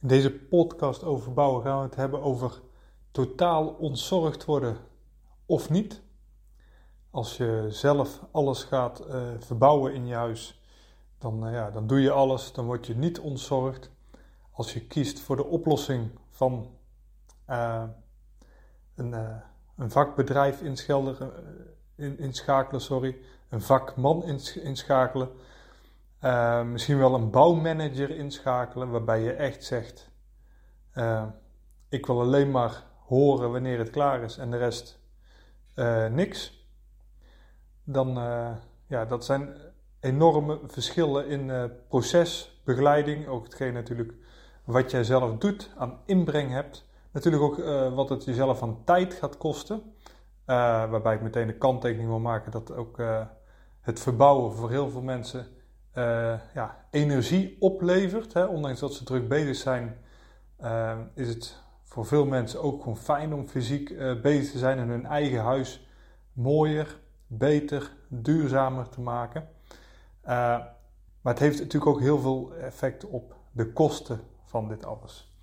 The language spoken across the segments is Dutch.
In deze podcast over verbouwen gaan we het hebben over totaal ontzorgd worden of niet. Als je zelf alles gaat uh, verbouwen in je huis, dan, uh, ja, dan doe je alles, dan word je niet ontzorgd. Als je kiest voor de oplossing van uh, een, een vakbedrijf in, inschakelen, sorry, een vakman inschakelen, uh, misschien wel een bouwmanager inschakelen, waarbij je echt zegt: uh, Ik wil alleen maar horen wanneer het klaar is en de rest uh, niks. Dan, ja, dat zijn enorme verschillen in procesbegeleiding. Ook hetgeen natuurlijk wat jij zelf doet, aan inbreng hebt. Natuurlijk ook wat het jezelf aan tijd gaat kosten. waarbij ik meteen de kanttekening wil maken dat ook het verbouwen voor heel veel mensen uh, ja, energie oplevert. Hè. Ondanks dat ze druk bezig zijn, uh, is het voor veel mensen ook gewoon fijn om fysiek uh, bezig te zijn en hun eigen huis mooier, beter, duurzamer te maken. maar het heeft natuurlijk ook heel veel effect op de kosten van dit alles.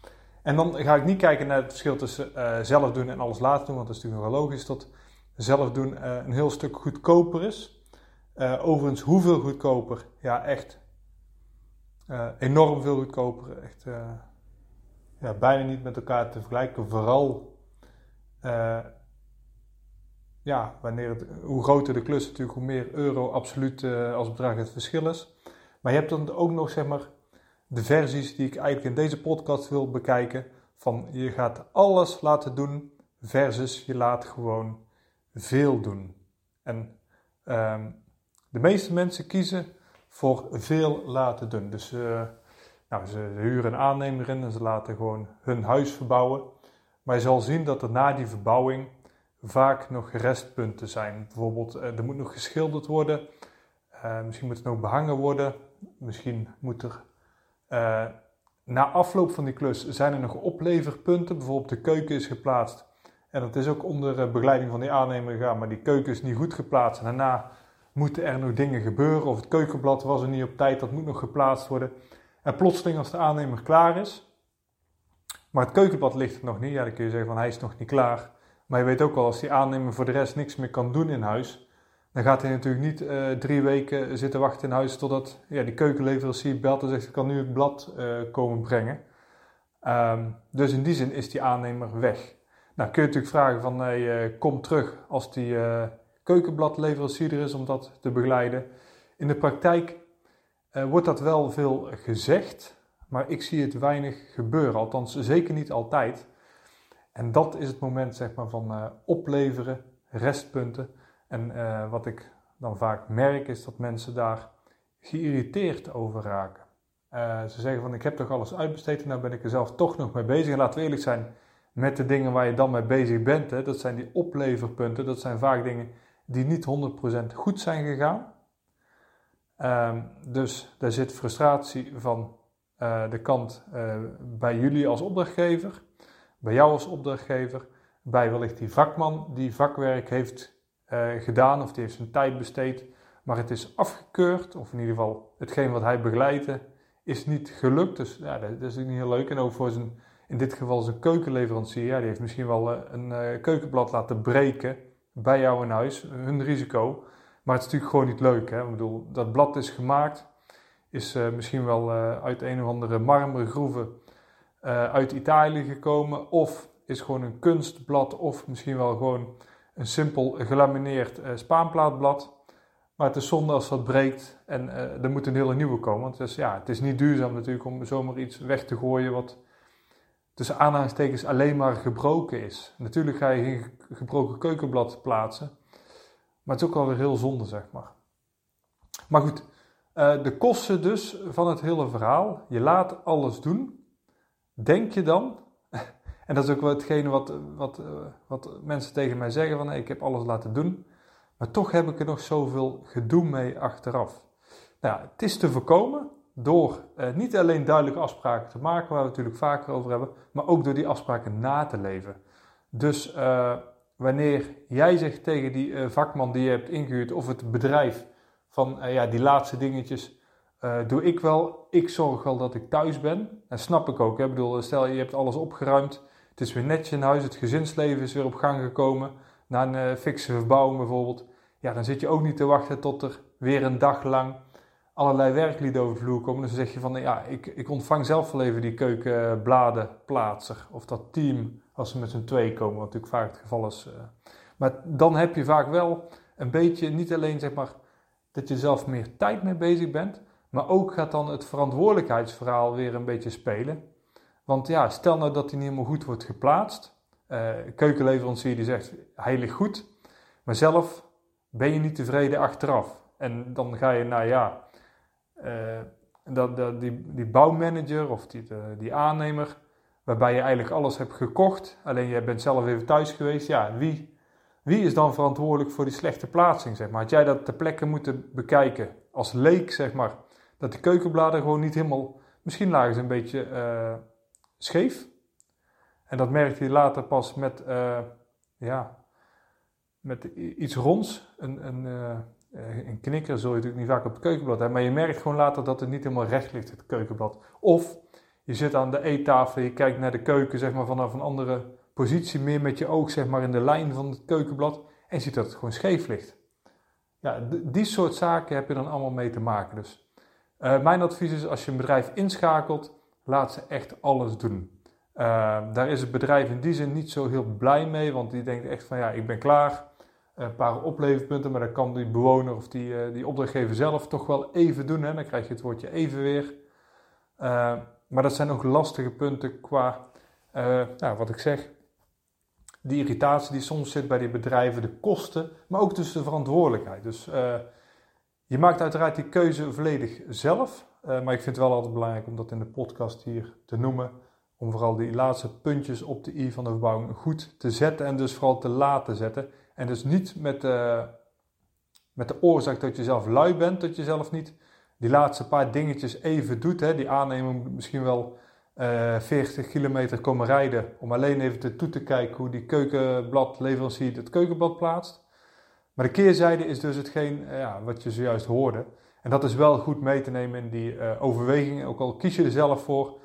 En dan ga ik niet kijken naar het verschil tussen zelf doen en alles laten doen, want dat is natuurlijk wel logisch dat zelf doen een heel stuk goedkoper is. Uh, overigens, hoeveel goedkoper? Ja, echt uh, enorm veel goedkoper. Echt uh, ja, bijna niet met elkaar te vergelijken. Vooral ja, wanneer het, hoe groter de klus natuurlijk, hoe meer euro absoluut als bedrag het verschil is. Maar je hebt dan ook nog zeg maar de versies die ik eigenlijk in deze podcast wil bekijken. Van je gaat alles laten doen versus je laat gewoon veel doen. En um, de meeste mensen kiezen voor veel laten doen. Dus uh, nou, ze huren een aannemer in en ze laten gewoon hun huis verbouwen. Maar je zal zien dat er na die verbouwing vaak nog restpunten zijn. Bijvoorbeeld, uh, er moet nog geschilderd worden. Uh, misschien moet het nog behangen worden. Misschien moet er na afloop van die klus zijn er nog opleverpunten. Bijvoorbeeld de keuken is geplaatst. En dat is ook onder begeleiding van die aannemer gegaan. Maar die keuken is niet goed geplaatst. En daarna moeten er nog dingen gebeuren of het keukenblad was er niet op tijd, dat moet nog geplaatst worden. En plotseling als de aannemer klaar is, maar het keukenblad ligt er nog niet, ja dan kun je zeggen van hij is nog niet klaar. Maar je weet ook wel, als die aannemer voor de rest niks meer kan doen in huis, dan gaat hij natuurlijk niet uh, drie weken zitten wachten in huis totdat ja, die keukenleverancier belt en zegt ik kan nu het blad uh, komen brengen. Um, dus in die zin is die aannemer weg. Nou kun je natuurlijk vragen van hey, uh, kom terug als die keukenbladleverancier is om dat te begeleiden. In de praktijk uh, wordt dat wel veel gezegd, maar ik zie het weinig gebeuren. Althans, zeker niet altijd. En dat is het moment zeg maar, van uh, opleveren, restpunten. En uh, wat ik dan vaak merk is dat mensen daar geïrriteerd over raken. ze zeggen van ik heb toch alles uitbesteed en nou ben ik er zelf toch nog mee bezig. En laten we eerlijk zijn, met de dingen waar je dan mee bezig bent, hè, dat zijn die opleverpunten, dat zijn vaak dingen die niet 100% goed zijn gegaan. Um, dus daar zit frustratie van uh, de kant uh, bij jullie als opdrachtgever, bij jou als opdrachtgever, bij wellicht die vakman die vakwerk heeft uh, gedaan of die heeft zijn tijd besteed, maar het is afgekeurd, of in ieder geval hetgeen wat hij begeleidde is niet gelukt. Dus ja, dat, dat is niet heel leuk. En ook voor zijn, in dit geval zijn keukenleverancier, ja, die heeft misschien wel een keukenblad laten breken bij jou in huis, hun risico. Maar het is natuurlijk gewoon niet leuk. Hè? Ik bedoel, dat blad is gemaakt, is uh, misschien wel uh, uit een of andere marmeren groeven uh, uit Italië gekomen. Of is gewoon een kunstblad, of misschien wel gewoon een simpel gelamineerd spaanplaatblad. Maar het is zonde als dat breekt en er moet een hele nieuwe komen. Want het is, ja, het is niet duurzaam natuurlijk om zomaar iets weg te gooien wat tussen aanhalingstekens alleen maar gebroken is. Natuurlijk ga je geen gebroken keukenblad plaatsen, maar het is ook alweer heel zonde, zeg maar. Maar goed, uh, de kosten dus van het hele verhaal. Je laat alles doen. Denk je dan, en dat is ook wel hetgene wat, wat, uh, wat mensen tegen mij zeggen: van ik heb alles laten doen, maar toch heb ik er nog zoveel gedoe mee achteraf. Nou, het is te voorkomen door eh, niet alleen duidelijke afspraken te maken, waar we het natuurlijk vaker over hebben, maar ook door die afspraken na te leven. Dus uh, wanneer jij zegt tegen die uh, vakman die je hebt ingehuurd of het bedrijf van ja, die laatste dingetjes doe ik wel. Ik zorg wel dat ik thuis ben. En snap ik ook. Hè? Bedoel, stel je hebt alles opgeruimd. Het is weer netjes in huis. Het gezinsleven is weer op gang gekomen. Na een fikse verbouwing bijvoorbeeld. Ja, dan zit je ook niet te wachten tot er weer een dag lang allerlei werklieden over de vloer komen. Dus dan zeg je van, ja, ik, ik ontvang zelf wel even die keukenbladenplaatser. Of dat team, als ze met z'n twee komen, wat natuurlijk vaak het geval is. Uh. Maar dan heb je vaak wel een beetje, niet alleen zeg maar, dat je zelf meer tijd mee bezig bent. Maar ook gaat dan het verantwoordelijkheidsverhaal weer een beetje spelen. Want ja, stel nou dat die niet helemaal goed wordt geplaatst. Uh, keukenleverancier die zegt, hij ligt goed. Maar zelf ben je niet tevreden achteraf. En dan ga je naar, ja, dat, dat, die, die bouwmanager of die, die aannemer, waarbij je eigenlijk alles hebt gekocht, alleen je bent zelf even thuis geweest. Ja, wie, wie is dan verantwoordelijk voor die slechte plaatsing, zeg maar? Had jij dat ter plekke moeten bekijken als leek, zeg maar, dat de keukenbladen gewoon niet helemaal, misschien lagen ze een beetje uh, scheef. En dat merkte je later pas met, uh, ja, met iets ronds, een, een een knikker zul je natuurlijk niet vaak op het keukenblad hebben, maar je merkt gewoon later dat het niet helemaal recht ligt, het keukenblad. Of je zit aan de eettafel, je kijkt naar de keuken zeg maar, vanaf een andere positie, meer met je oog zeg maar, in de lijn van het keukenblad en ziet dat het gewoon scheef ligt. Ja, die soort zaken heb je dan allemaal mee te maken. Dus uh, mijn advies is als je een bedrijf inschakelt, laat ze echt alles doen. Uh, daar is het bedrijf in die zin niet zo heel blij mee, want die denkt echt van ja, ik ben klaar een paar opleverpunten, maar dat kan die bewoner of die, uh, die opdrachtgever zelf toch wel even doen. Hè? Dan krijg je het woordje even weer. Uh, maar dat zijn ook lastige punten qua, uh, nou, wat ik zeg, die irritatie die soms zit bij die bedrijven, de kosten, maar ook dus de verantwoordelijkheid. Dus je maakt uiteraard die keuze volledig zelf, maar ik vind het wel altijd belangrijk om dat in de podcast hier te noemen. Om vooral die laatste puntjes op de i van de verbouwing goed te zetten en dus vooral te laten zetten. En dus niet met de, met de oorzaak dat je zelf lui bent, dat je zelf niet die laatste paar dingetjes even doet. Hè. Die aannemer moet misschien wel uh, eh, 40 kilometer komen rijden om alleen even te, toe te kijken hoe die keukenbladleverancier het keukenblad plaatst. Maar de keerzijde is dus hetgeen uh, ja, wat je zojuist hoorde. En dat is wel goed mee te nemen in die uh, overwegingen, ook al kies je er zelf voor.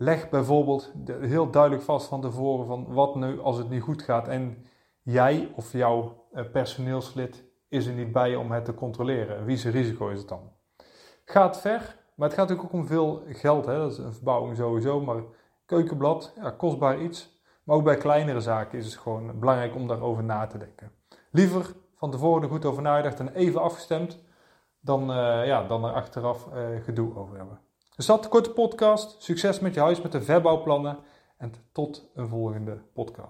Leg bijvoorbeeld heel duidelijk vast van tevoren van wat nu als het niet goed gaat en jij of jouw eh, personeelslid is er niet bij om het te controleren. Wie zijn risico is het dan? Gaat ver, maar het gaat natuurlijk ook om veel geld. Hè? Dat is een verbouwing sowieso, maar keukenblad, ja, kostbaar iets. Maar ook bij kleinere zaken is het gewoon belangrijk om daarover na te denken. Liever van tevoren er goed over nagedacht en even afgestemd, dan, uh, ja, dan er achteraf uh, gedoe over hebben. Dus dat, de korte podcast. Succes met je huis, met de verbouwplannen en tot een volgende podcast.